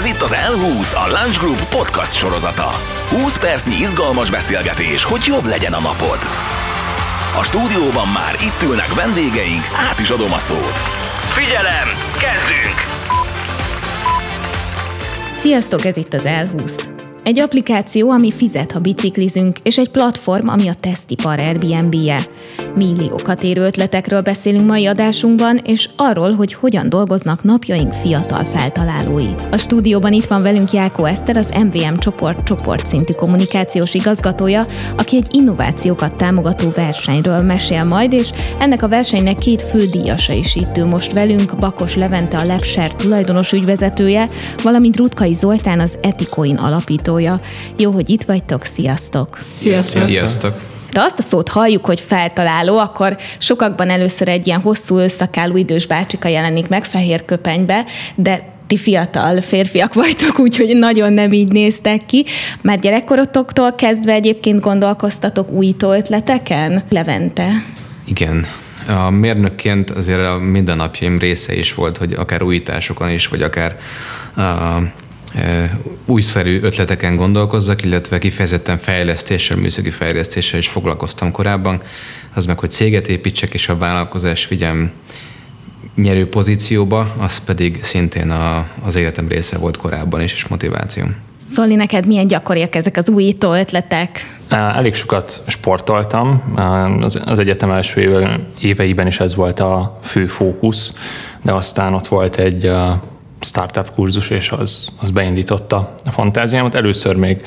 Ez itt az L20, a Lunch Group podcast sorozata. 20 percnyi izgalmas beszélgetés, hogy jobb legyen a napod. A stúdióban már itt ülnek vendégeink, át is adom a szót. Figyelem, kezdünk! Sziasztok, ez itt az L20. Egy applikáció, ami fizet, ha biciklizünk, és egy platform, ami a tesztipar Airbnb-je. Milliókat érő ötletekről beszélünk mai adásunkban, és arról, hogy hogyan dolgoznak napjaink fiatal feltalálói. A stúdióban itt van velünk Jákó Eszter, az MVM csoport csoportszintű kommunikációs igazgatója, aki egy innovációkat támogató versenyről mesél majd, és ennek a versenynek két fő díjasa is itt ül most velünk, Bakos Levente a Lepser tulajdonos ügyvezetője, valamint Rutkai Zoltán az Etikoin alapítója. Jó, hogy itt vagytok, sziasztok! Sziasztok! Sziasztok! De azt a szót halljuk, hogy feltaláló, akkor sokakban először egy ilyen hosszú összakálú idős bácsika jelenik meg fehér köpenybe, de ti fiatal férfiak vagytok, úgyhogy nagyon nem így néztek ki. Már gyerekkorotoktól kezdve egyébként gondolkoztatok újító ötleteken? Levente. Igen. A mérnökként azért a mindennapjaim része is volt, hogy akár újításokon is, vagy akár uh, újszerű ötleteken gondolkozzak, illetve kifejezetten fejlesztéssel, műszaki fejlesztéssel is foglalkoztam korábban, az meg, hogy céget építsek, és a vállalkozás vigyem nyerő pozícióba, az pedig szintén a, az életem része volt korábban is, és motivációm. Zoli, neked milyen gyakoriak ezek az újító ötletek? Elég sokat sportoltam, az egyetem első éveiben is ez volt a fő fókusz, de aztán ott volt egy startup kurzus, és az, az beindította a fantáziámat. Először még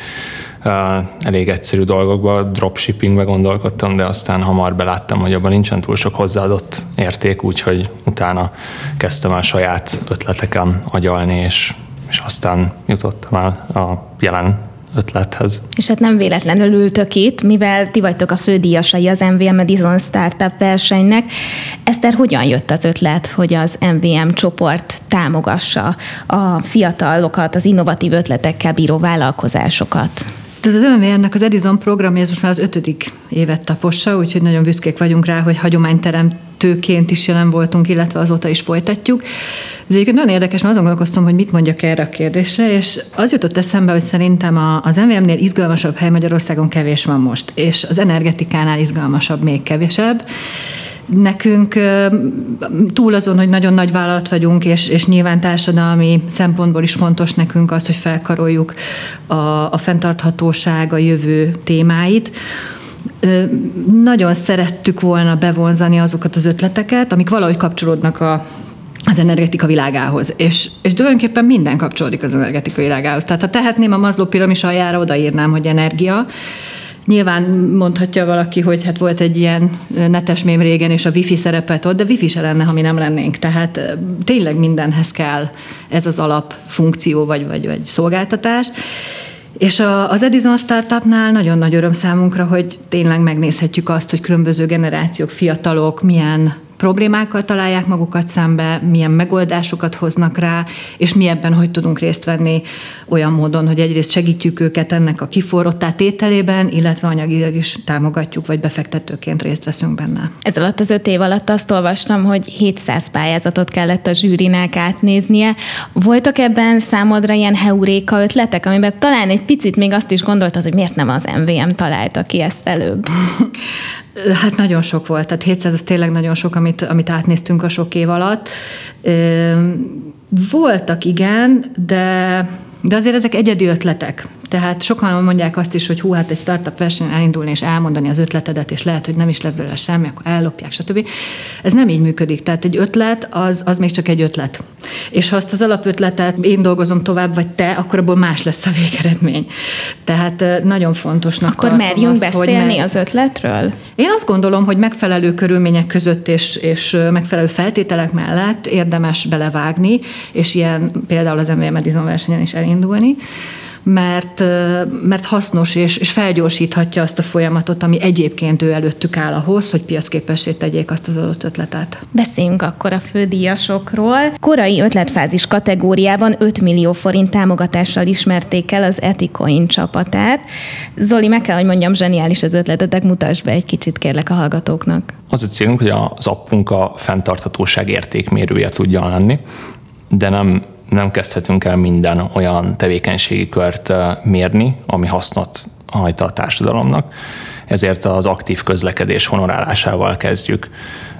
uh, elég egyszerű dolgokba, dropshippingbe gondolkodtam, de aztán hamar beláttam, hogy abban nincsen túl sok hozzáadott érték, úgyhogy utána kezdtem el saját ötleteken agyalni, és, és aztán jutottam el a jelen ötlethez. És hát nem véletlenül ültök itt, mivel ti vagytok a fődíjasai az MVM Madison Startup versenynek. Eszter, hogyan jött az ötlet, hogy az MVM csoport támogassa a fiatalokat, az innovatív ötletekkel bíró vállalkozásokat? Ez az MVM-nek az Edison programja, ez most már az ötödik évet tapossa, úgyhogy nagyon büszkék vagyunk rá, hogy hagyományteremtőként is jelen voltunk, illetve azóta is folytatjuk. Ez egyébként nagyon érdekes, mert azon gondolkoztam, hogy mit mondjak erre a kérdésre, és az jutott eszembe, hogy szerintem az MVM-nél izgalmasabb hely Magyarországon kevés van most, és az energetikánál izgalmasabb még kevesebb nekünk túl azon, hogy nagyon nagy vállalat vagyunk, és, és nyilván társadalmi szempontból is fontos nekünk az, hogy felkaroljuk a, a fenntarthatóság, a jövő témáit, nagyon szerettük volna bevonzani azokat az ötleteket, amik valahogy kapcsolódnak a, az energetika világához. És, és tulajdonképpen minden kapcsolódik az energetika világához. Tehát ha tehetném a Mazló piramis aljára, odaírnám, hogy energia, Nyilván mondhatja valaki, hogy hát volt egy ilyen netes mém régen, és a wifi szerepet ott, de wifi se lenne, ha mi nem lennénk. Tehát tényleg mindenhez kell ez az alapfunkció vagy, vagy, vagy szolgáltatás. És a, az Edison Startupnál nagyon nagy öröm számunkra, hogy tényleg megnézhetjük azt, hogy különböző generációk, fiatalok milyen problémákkal találják magukat szembe, milyen megoldásokat hoznak rá, és mi ebben hogy tudunk részt venni olyan módon, hogy egyrészt segítjük őket ennek a kiforrottá tételében, illetve anyagilag is támogatjuk, vagy befektetőként részt veszünk benne. Ez alatt az öt év alatt azt olvastam, hogy 700 pályázatot kellett a zsűrinek átnéznie. Voltak ebben számodra ilyen heuréka ötletek, amiben talán egy picit még azt is gondoltad, hogy miért nem az MVM találta ki ezt előbb? Hát nagyon sok volt, tehát 700 az tényleg nagyon sok, amit, amit átnéztünk a sok év alatt. Voltak igen, de, de azért ezek egyedi ötletek. Tehát sokan mondják azt is, hogy hú, hát egy startup versenyen elindulni és elmondani az ötletedet, és lehet, hogy nem is lesz belőle semmi, akkor ellopják, stb. Ez nem így működik. Tehát egy ötlet, az, az még csak egy ötlet. És ha azt az alapötletet én dolgozom tovább, vagy te, akkor abból más lesz a végeredmény. Tehát nagyon fontosnak Akkor merjünk azt, beszélni hogy az ötletről? Én azt gondolom, hogy megfelelő körülmények között és, és megfelelő feltételek mellett érdemes belevágni, és ilyen például az MVM Edison versenyen is elindulni mert, mert hasznos és, és felgyorsíthatja azt a folyamatot, ami egyébként ő előttük áll ahhoz, hogy piacképessé tegyék azt az adott ötletet. Beszéljünk akkor a fődíjasokról. Korai ötletfázis kategóriában 5 millió forint támogatással ismerték el az Eticoin csapatát. Zoli, meg kell, hogy mondjam, zseniális az ötletetek, mutasd be egy kicsit kérlek a hallgatóknak. Az a célunk, hogy az appunk a fenntarthatóság értékmérője tudjon lenni, de nem nem kezdhetünk el minden olyan tevékenységi kört mérni, ami hasznot hajt a társadalomnak, ezért az aktív közlekedés honorálásával kezdjük.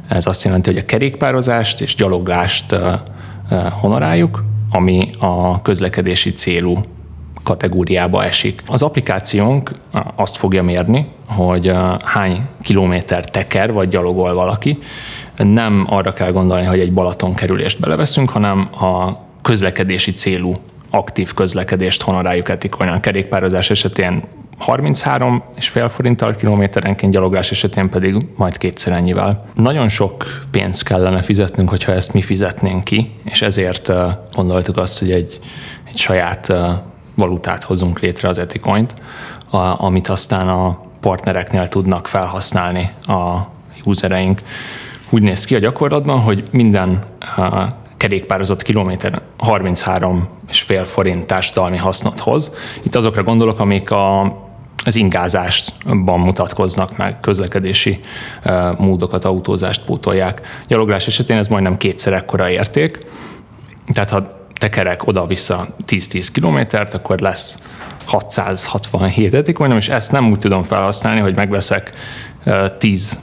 Ez azt jelenti, hogy a kerékpározást és gyaloglást honoráljuk, ami a közlekedési célú kategóriába esik. Az applikációnk azt fogja mérni, hogy hány kilométer teker vagy gyalogol valaki. Nem arra kell gondolni, hogy egy Balaton kerülést beleveszünk, hanem a közlekedési célú aktív közlekedést honoráljuk etikosan. A kerékpározás esetén 33 és fél forinttal kilométerenként, gyaloglás esetén pedig majd kétszer ennyivel. Nagyon sok pénzt kellene fizetnünk, hogyha ezt mi fizetnénk ki, és ezért gondoltuk azt, hogy egy, egy saját valutát hozunk létre az Eticoint, amit aztán a partnereknél tudnak felhasználni a usereink. Úgy néz ki a gyakorlatban, hogy minden kerékpározott kilométer 33 és fél forint társadalmi hasznot hoz. Itt azokra gondolok, amik a az ingázásban mutatkoznak meg, közlekedési módokat, autózást pótolják. Gyaloglás esetén ez majdnem kétszer ekkora érték, tehát ha tekerek oda-vissza 10-10 kilométert, akkor lesz 667 etikonyom, és ezt nem úgy tudom felhasználni, hogy megveszek 10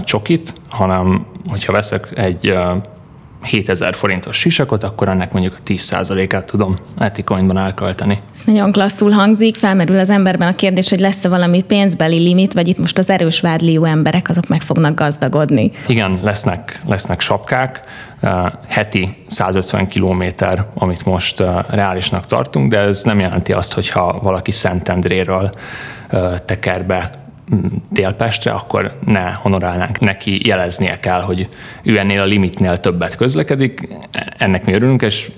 csokit, hanem hogyha veszek egy 7000 forintos sisakot, akkor ennek mondjuk a 10%-át tudom etikoinban elkölteni. Ez nagyon klasszul hangzik, felmerül az emberben a kérdés, hogy lesz-e valami pénzbeli limit, vagy itt most az erős vádlió emberek azok meg fognak gazdagodni. Igen, lesznek, lesznek sapkák, heti 150 kilométer, amit most reálisnak tartunk, de ez nem jelenti azt, hogyha valaki Szentendréről teker be Délpestre, akkor ne honorálnánk. Neki jeleznie kell, hogy ő ennél a limitnél többet közlekedik, ennek mi örülünk, és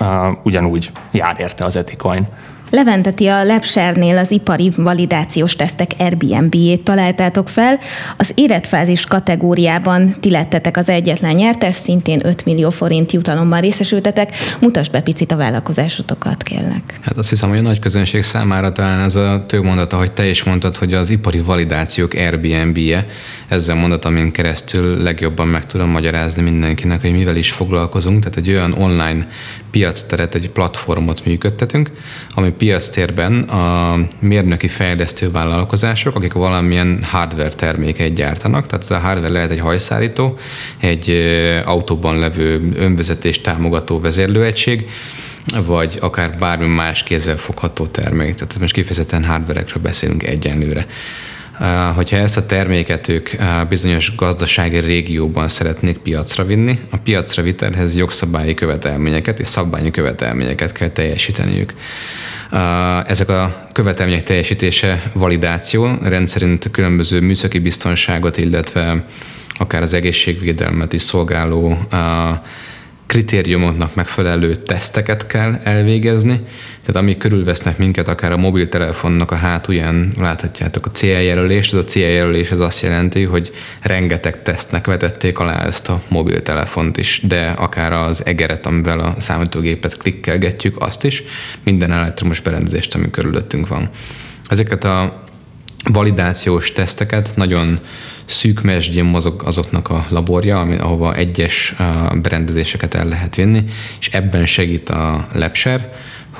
uh, ugyanúgy jár érte az etikoin. Leventeti a Lepsernél az ipari validációs tesztek Airbnb-ét találtátok fel. Az életfázis kategóriában ti lettetek az egyetlen nyertes, szintén 5 millió forint jutalommal részesültetek. Mutasd be picit a vállalkozásotokat, kérlek. Hát azt hiszem, hogy a nagy közönség számára talán ez a mondata, hogy te is mondtad, hogy az ipari validációk Airbnb-je, ezzel mondat, amin keresztül legjobban meg tudom magyarázni mindenkinek, hogy mivel is foglalkozunk. Tehát egy olyan online piacteret, egy platformot működtetünk, ami piactérben a mérnöki fejlesztő vállalkozások, akik valamilyen hardware terméket gyártanak, tehát ez a hardware lehet egy hajszárító, egy autóban levő önvezetés támogató vezérlőegység, vagy akár bármi más kézzel fogható termék. Tehát most kifejezetten hardverekről beszélünk egyenlőre. Hogyha ezt a terméket ők bizonyos gazdasági régióban szeretnék piacra vinni, a piacra vitelhez jogszabályi követelményeket és szabványi követelményeket kell teljesíteniük. Ezek a követelmények teljesítése validáció, rendszerint különböző műszaki biztonságot, illetve akár az egészségvédelmet is szolgáló kritériumoknak megfelelő teszteket kell elvégezni, tehát amik körülvesznek minket, akár a mobiltelefonnak a hátulján láthatjátok a céljelölést, ez a céljelölés az azt jelenti, hogy rengeteg tesztnek vetették alá ezt a mobiltelefont is, de akár az egeret, amivel a számítógépet klikkelgetjük, azt is, minden elektromos berendezést, ami körülöttünk van. Ezeket a validációs teszteket. Nagyon szűk mesdjén mozog azoknak a laborja, ami, ahova egyes berendezéseket el lehet vinni, és ebben segít a Lepser,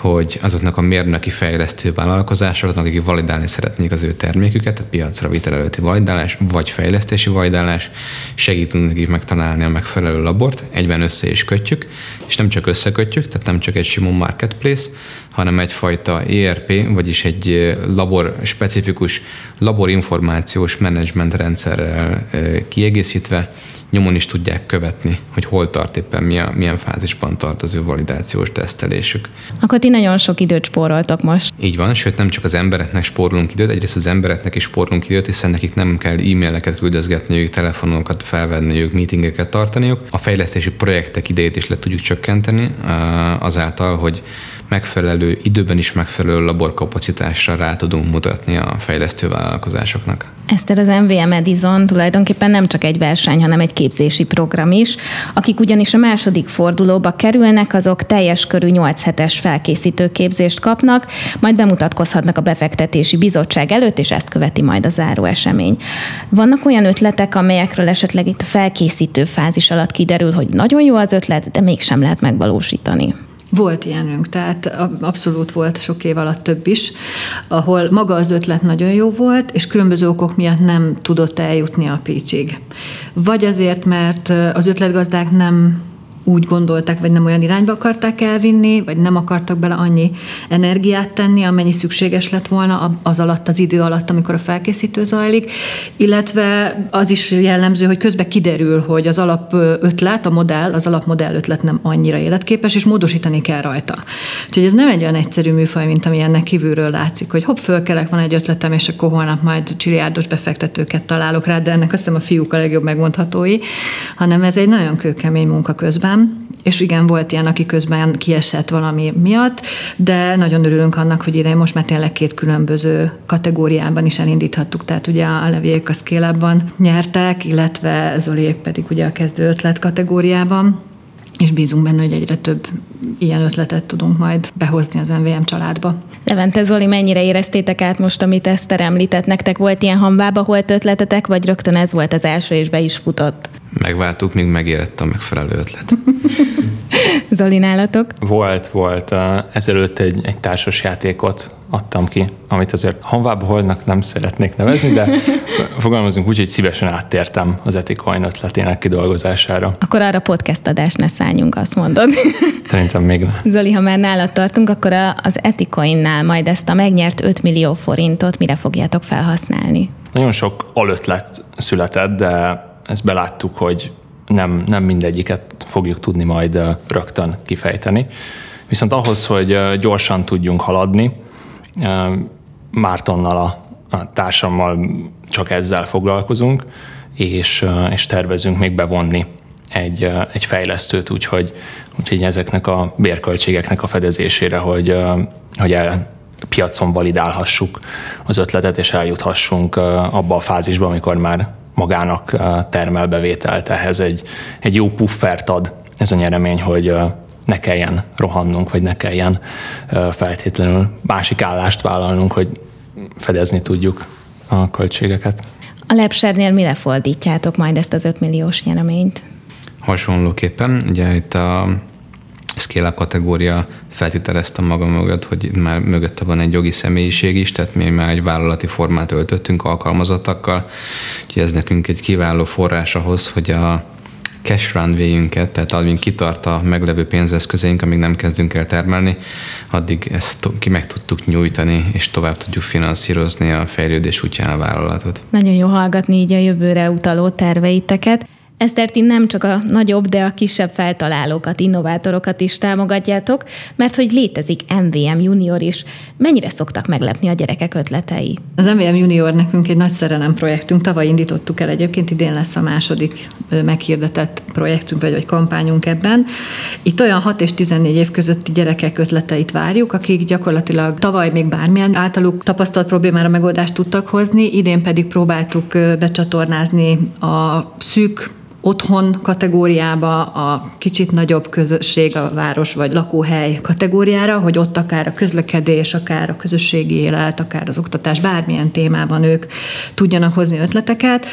hogy azoknak a mérnöki fejlesztő vállalkozásoknak, akik validálni szeretnék az ő terméküket, a piacra vitel előtti validálás, vagy fejlesztési validálás, segítünk nekik megtalálni a megfelelő labort, egyben össze is kötjük, és nem csak összekötjük, tehát nem csak egy sima marketplace, hanem egyfajta ERP, vagyis egy labor specifikus laborinformációs menedzsment rendszerrel kiegészítve nyomon is tudják követni, hogy hol tart éppen, milyen, milyen fázisban tart az ő validációs tesztelésük. Akkor ti nagyon sok időt spóroltok most. Így van, sőt nem csak az embereknek spórolunk időt, egyrészt az embereknek is spórolunk időt, hiszen nekik nem kell e-maileket küldözgetniük, telefonokat felvenniük, meetingeket tartaniuk. A fejlesztési projektek idejét is le tudjuk csökkenteni azáltal, hogy megfelelő, időben is megfelelő laborkapacitásra rá tudunk mutatni a fejlesztő vállalkozásoknak. Eszter, az MVM Edison tulajdonképpen nem csak egy verseny, hanem egy képzési program is. Akik ugyanis a második fordulóba kerülnek, azok teljes körű 8 hetes felkészítő képzést kapnak, majd bemutatkozhatnak a befektetési bizottság előtt, és ezt követi majd a záró esemény. Vannak olyan ötletek, amelyekről esetleg itt a felkészítő fázis alatt kiderül, hogy nagyon jó az ötlet, de mégsem lehet megvalósítani. Volt ilyenünk, tehát abszolút volt sok év alatt több is, ahol maga az ötlet nagyon jó volt, és különböző okok miatt nem tudott eljutni a pitchig. Vagy azért, mert az ötletgazdák nem úgy gondolták, vagy nem olyan irányba akarták elvinni, vagy nem akartak bele annyi energiát tenni, amennyi szükséges lett volna az alatt, az idő alatt, amikor a felkészítő zajlik, illetve az is jellemző, hogy közben kiderül, hogy az alap ötlet, a modell, az alapmodell ötlet nem annyira életképes, és módosítani kell rajta. Úgyhogy ez nem egy olyan egyszerű műfaj, mint ami ennek kívülről látszik, hogy hopp, fölkelek, van egy ötletem, és akkor holnap majd csiliárdos befektetőket találok rá, de ennek azt hiszem a fiúk a legjobb megmondhatói, hanem ez egy nagyon kőkemény munka közben, közben, és igen, volt ilyen, aki közben kiesett valami miatt, de nagyon örülünk annak, hogy ide most már tényleg két különböző kategóriában is elindíthattuk, tehát ugye a levék a scale nyertek, illetve Zoliék pedig ugye a kezdő ötlet kategóriában és bízunk benne, hogy egyre több ilyen ötletet tudunk majd behozni az MVM családba. Levente Zoli, mennyire éreztétek át most, amit Eszter említett? Nektek volt ilyen hamvába holt ötletetek, vagy rögtön ez volt az első, és be is futott? Megváltuk, míg megérett a megfelelő ötlet. Zoli, nálatok? Volt, volt. Ezelőtt egy, egy társas játékot adtam ki, amit azért hanvába holnak nem szeretnék nevezni, de fogalmazunk úgy, hogy szívesen áttértem az Eticoin ötletének kidolgozására. Akkor arra podcast adást ne szálljunk, azt mondod. Szerintem még nem. Zoli, ha már nálad tartunk, akkor az Eticoinnál majd ezt a megnyert 5 millió forintot mire fogjátok felhasználni? Nagyon sok alötlet született, de ezt beláttuk, hogy nem, nem mindegyiket fogjuk tudni majd rögtön kifejteni. Viszont ahhoz, hogy gyorsan tudjunk haladni, Mártonnal a, társammal csak ezzel foglalkozunk, és, és tervezünk még bevonni egy, egy fejlesztőt, úgyhogy, úgyhogy ezeknek a bérköltségeknek a fedezésére, hogy, hogy el, piacon validálhassuk az ötletet, és eljuthassunk abba a fázisba, amikor már magának termel bevételt, ehhez egy, egy jó puffert ad ez a nyeremény, hogy ne kelljen rohannunk, vagy ne kelljen feltétlenül másik állást vállalnunk, hogy fedezni tudjuk a költségeket. A Lepsernél mire fordítjátok majd ezt az 5 milliós nyereményt? Hasonlóképpen, ugye itt a scale kategória feltételeztem magam mögött, hogy már mögötte van egy jogi személyiség is, tehát mi már egy vállalati formát öltöttünk alkalmazottakkal, úgyhogy ez nekünk egy kiváló forrás ahhoz, hogy a cash runway-ünket, tehát amíg kitart a meglevő pénzeszközeink, amíg nem kezdünk el termelni, addig ezt ki meg tudtuk nyújtani, és tovább tudjuk finanszírozni a fejlődés útján a vállalatot. Nagyon jó hallgatni így a jövőre utaló terveiteket. Esztert, nem csak a nagyobb, de a kisebb feltalálókat, innovátorokat is támogatjátok, mert hogy létezik MVM Junior is. Mennyire szoktak meglepni a gyerekek ötletei? Az MVM Junior nekünk egy nagy szerelem projektünk. Tavaly indítottuk el egyébként, idén lesz a második meghirdetett projektünk, vagy, vagy kampányunk ebben. Itt olyan 6 és 14 év közötti gyerekek ötleteit várjuk, akik gyakorlatilag tavaly még bármilyen általuk tapasztalt problémára megoldást tudtak hozni, idén pedig próbáltuk becsatornázni a szűk otthon kategóriába, a kicsit nagyobb közösség, a város vagy lakóhely kategóriára, hogy ott akár a közlekedés, akár a közösségi élet, akár az oktatás, bármilyen témában ők tudjanak hozni ötleteket,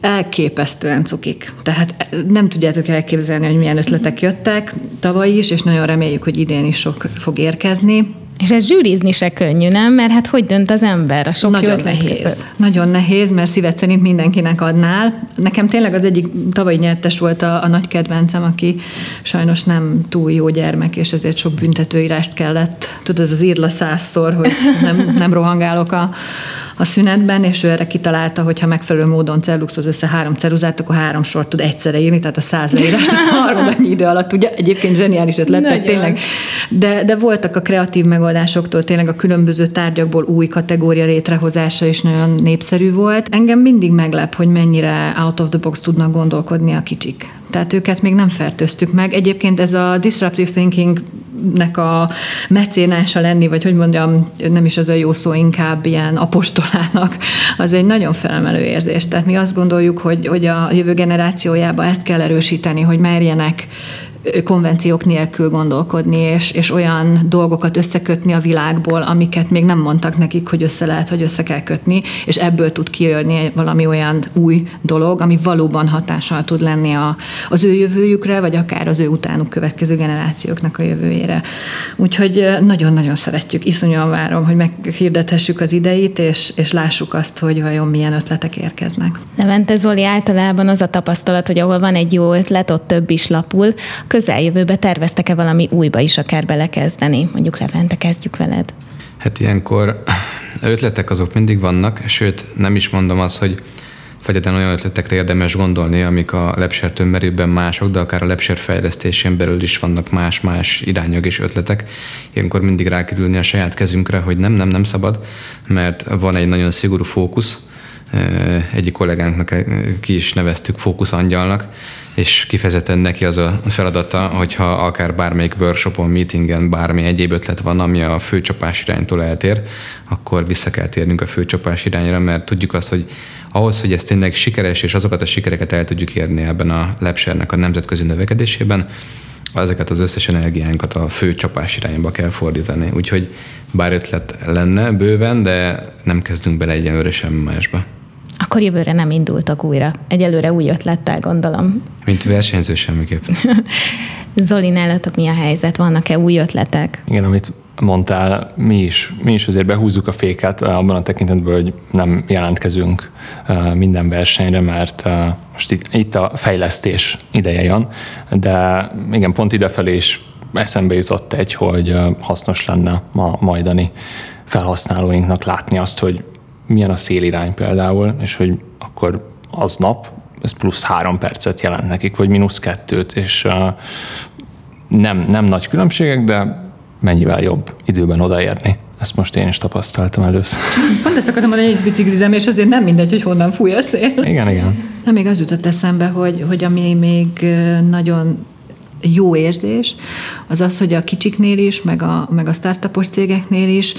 elképesztően cukik. Tehát nem tudjátok elképzelni, hogy milyen ötletek jöttek tavaly is, és nagyon reméljük, hogy idén is sok fog érkezni. És ez zsűrizni se könnyű, nem? Mert hát hogy dönt az ember a sok Nagyon nehéz. Nagyon nehéz, mert szívet szerint mindenkinek adnál. Nekem tényleg az egyik tavalyi nyertes volt a, a nagy kedvencem, aki sajnos nem túl jó gyermek, és ezért sok büntetőírást kellett. Tudod, ez az írla százszor, hogy nem, nem rohangálok a, a szünetben, és ő erre kitalálta, hogy ha megfelelő módon celluxoz össze három ceruzát, akkor három sort tud egyszerre írni, tehát a száz leírás a harmadannyi idő alatt. Ugye egyébként zseniális ötlet, tényleg. De, de voltak a kreatív megoldásoktól tényleg a különböző tárgyakból új kategória létrehozása is nagyon népszerű volt. Engem mindig meglep, hogy mennyire out of the box tudnak gondolkodni a kicsik. Tehát őket még nem fertőztük meg. Egyébként ez a disruptive thinking nek a mecénása lenni, vagy hogy mondjam, nem is az a jó szó, inkább ilyen apostolának, az egy nagyon felemelő érzés. Tehát mi azt gondoljuk, hogy, hogy a jövő generációjába ezt kell erősíteni, hogy merjenek konvenciók nélkül gondolkodni, és, és olyan dolgokat összekötni a világból, amiket még nem mondtak nekik, hogy össze lehet, hogy össze kell kötni, és ebből tud kijönni valami olyan új dolog, ami valóban hatással tud lenni a, az ő jövőjükre, vagy akár az ő utánuk következő generációknak a jövőjére. Úgyhogy nagyon-nagyon szeretjük, iszonyúan várom, hogy meghirdethessük az ideit, és, és lássuk azt, hogy vajon milyen ötletek érkeznek. Levente Zoli, általában az a tapasztalat, hogy ahol van egy jó ötlet, ott több is lapul. Közeljövőbe terveztek-e valami újba is akár belekezdeni? Mondjuk Levente, kezdjük veled. Hát ilyenkor ötletek azok mindig vannak, sőt nem is mondom azt, hogy Fegyetlen olyan ötletekre érdemes gondolni, amik a lepser tömberében mások, de akár a lepser fejlesztésén belül is vannak más-más irányok és ötletek. Ilyenkor mindig rákerülni a saját kezünkre, hogy nem, nem, nem szabad, mert van egy nagyon szigorú fókusz, egyik kollégánknak ki is neveztük fókuszangyalnak, és kifejezetten neki az a feladata, hogyha akár bármelyik workshopon, meetingen bármi egyéb ötlet van, ami a főcsapás iránytól eltér, akkor vissza kell térnünk a főcsapás irányra, mert tudjuk azt, hogy ahhoz, hogy ez tényleg sikeres, és azokat a sikereket el tudjuk érni ebben a lepsernek a nemzetközi növekedésében, ezeket az összes energiánkat a fő csapás irányba kell fordítani. Úgyhogy bár ötlet lenne bőven, de nem kezdünk bele egyenlőre semmi másba. Akkor jövőre nem indultak újra. Egyelőre új ötlettel gondolom. Mint versenyző semmiképp. Zoli, nálatok mi a helyzet? Vannak-e új ötletek? Igen, amit mondtál, mi is, mi is azért behúzzuk a féket abban a tekintetben, hogy nem jelentkezünk minden versenyre, mert most itt, itt a fejlesztés ideje jön, de igen, pont idefelé is eszembe jutott egy, hogy hasznos lenne ma majdani felhasználóinknak látni azt, hogy milyen a szélirány például, és hogy akkor aznap ez plusz három percet jelent nekik, vagy mínusz kettőt, és nem, nem nagy különbségek, de mennyivel jobb időben odaérni. Ezt most én is tapasztaltam először. Pont ezt akarom mondani, hogy is biciklizem, és azért nem mindegy, hogy honnan fúj a szél. Igen, igen. Nem, még az jutott eszembe, hogy, hogy ami még nagyon jó érzés, az az, hogy a kicsiknél is, meg a, meg a startupos cégeknél is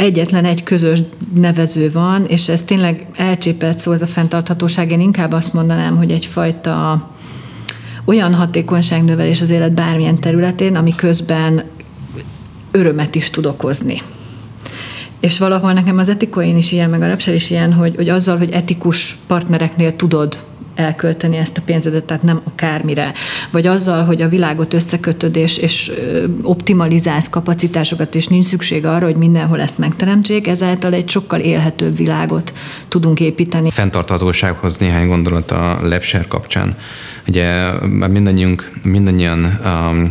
egyetlen egy közös nevező van, és ez tényleg elcsépelt szó, ez a fenntarthatóság. Én inkább azt mondanám, hogy egyfajta olyan hatékonyságnövelés az élet bármilyen területén, ami közben örömet is tud okozni. És valahol nekem az etikoin is ilyen, meg a repsel is ilyen, hogy, hogy azzal, hogy etikus partnereknél tudod elkölteni ezt a pénzedet, tehát nem akármire. Vagy azzal, hogy a világot összekötöd és, és optimalizálsz kapacitásokat, és nincs szükség arra, hogy mindenhol ezt megteremtsék, ezáltal egy sokkal élhetőbb világot tudunk építeni. Fentarthatósághoz néhány gondolat a Lepser kapcsán. Ugye mindannyiunk, mindannyian um,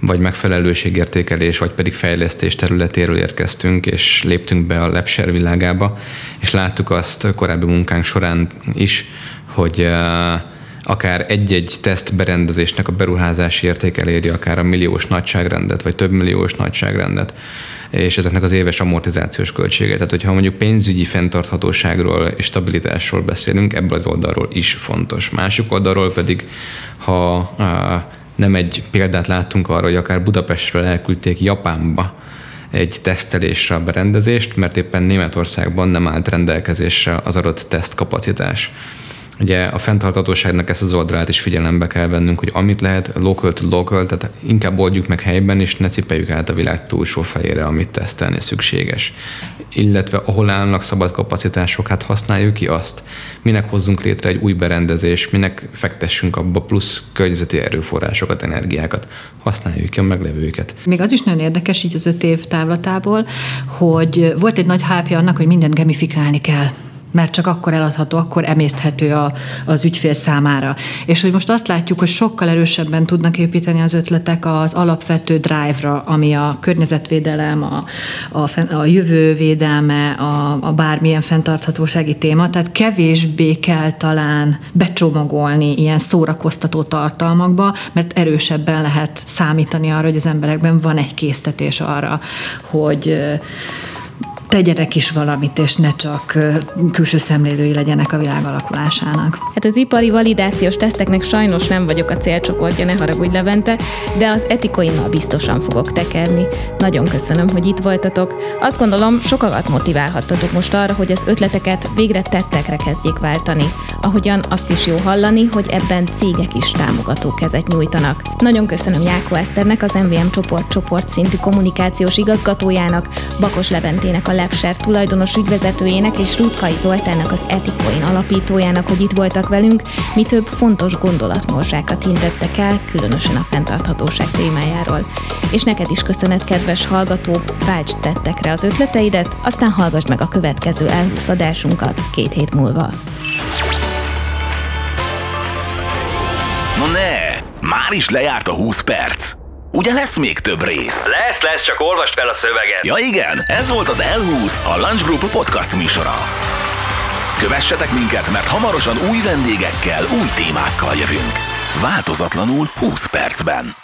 vagy megfelelőségértékelés, vagy pedig fejlesztés területéről érkeztünk, és léptünk be a Lepser világába, és láttuk azt korábbi munkánk során is, hogy akár egy-egy teszt berendezésnek a beruházási érték eléri akár a milliós nagyságrendet, vagy több milliós nagyságrendet és ezeknek az éves amortizációs költsége. Tehát, hogyha mondjuk pénzügyi fenntarthatóságról és stabilitásról beszélünk, ebből az oldalról is fontos. Másik oldalról pedig, ha nem egy példát láttunk arra, hogy akár Budapestről elküldték Japánba egy tesztelésre a berendezést, mert éppen Németországban nem állt rendelkezésre az adott tesztkapacitás. Ugye a fenntartatóságnak ezt az oldalát is figyelembe kell vennünk, hogy amit lehet local to local, tehát inkább oldjuk meg helyben, és ne cipeljük át a világ túlsó fejére, amit tesztelni szükséges. Illetve ahol állnak szabad kapacitások, hát használjuk ki azt. Minek hozzunk létre egy új berendezés, minek fektessünk abba plusz környezeti erőforrásokat, energiákat. Használjuk ki a meglevőket. Még az is nagyon érdekes így az öt év távlatából, hogy volt egy nagy hápja annak, hogy mindent gamifikálni kell mert csak akkor eladható, akkor emészthető a, az ügyfél számára. És hogy most azt látjuk, hogy sokkal erősebben tudnak építeni az ötletek az alapvető drive-ra, ami a környezetvédelem, a, a, a jövő a, a bármilyen fenntarthatósági téma, tehát kevésbé kell talán becsomagolni ilyen szórakoztató tartalmakba, mert erősebben lehet számítani arra, hogy az emberekben van egy késztetés arra, hogy tegyenek is valamit, és ne csak külső szemlélői legyenek a világ alakulásának. Hát az ipari validációs teszteknek sajnos nem vagyok a célcsoportja, ne haragudj Levente, de az etikoinnal biztosan fogok tekerni. Nagyon köszönöm, hogy itt voltatok. Azt gondolom, sokakat motiválhattatok most arra, hogy az ötleteket végre tettekre kezdjék váltani. Ahogyan azt is jó hallani, hogy ebben cégek is támogató kezet nyújtanak. Nagyon köszönöm Jákó Eszternek, az MVM csoport csoport szintű kommunikációs igazgatójának, Bakos Leventének a Lepser tulajdonos ügyvezetőjének és Rutkai Zoltánnak az Etikoin alapítójának, hogy itt voltak velünk, mi több fontos gondolatmorzsákat hintettek el, különösen a fenntarthatóság témájáról. És neked is köszönet, kedves hallgató, válts tettekre az ötleteidet, aztán hallgass meg a következő elhúsz két hét múlva. No ne, már is lejárt a 20 perc. Ugye lesz még több rész? Lesz, lesz, csak olvast fel a szöveget. Ja igen, ez volt az L20, a Lunch Group podcast műsora. Kövessetek minket, mert hamarosan új vendégekkel, új témákkal jövünk. Változatlanul 20 percben.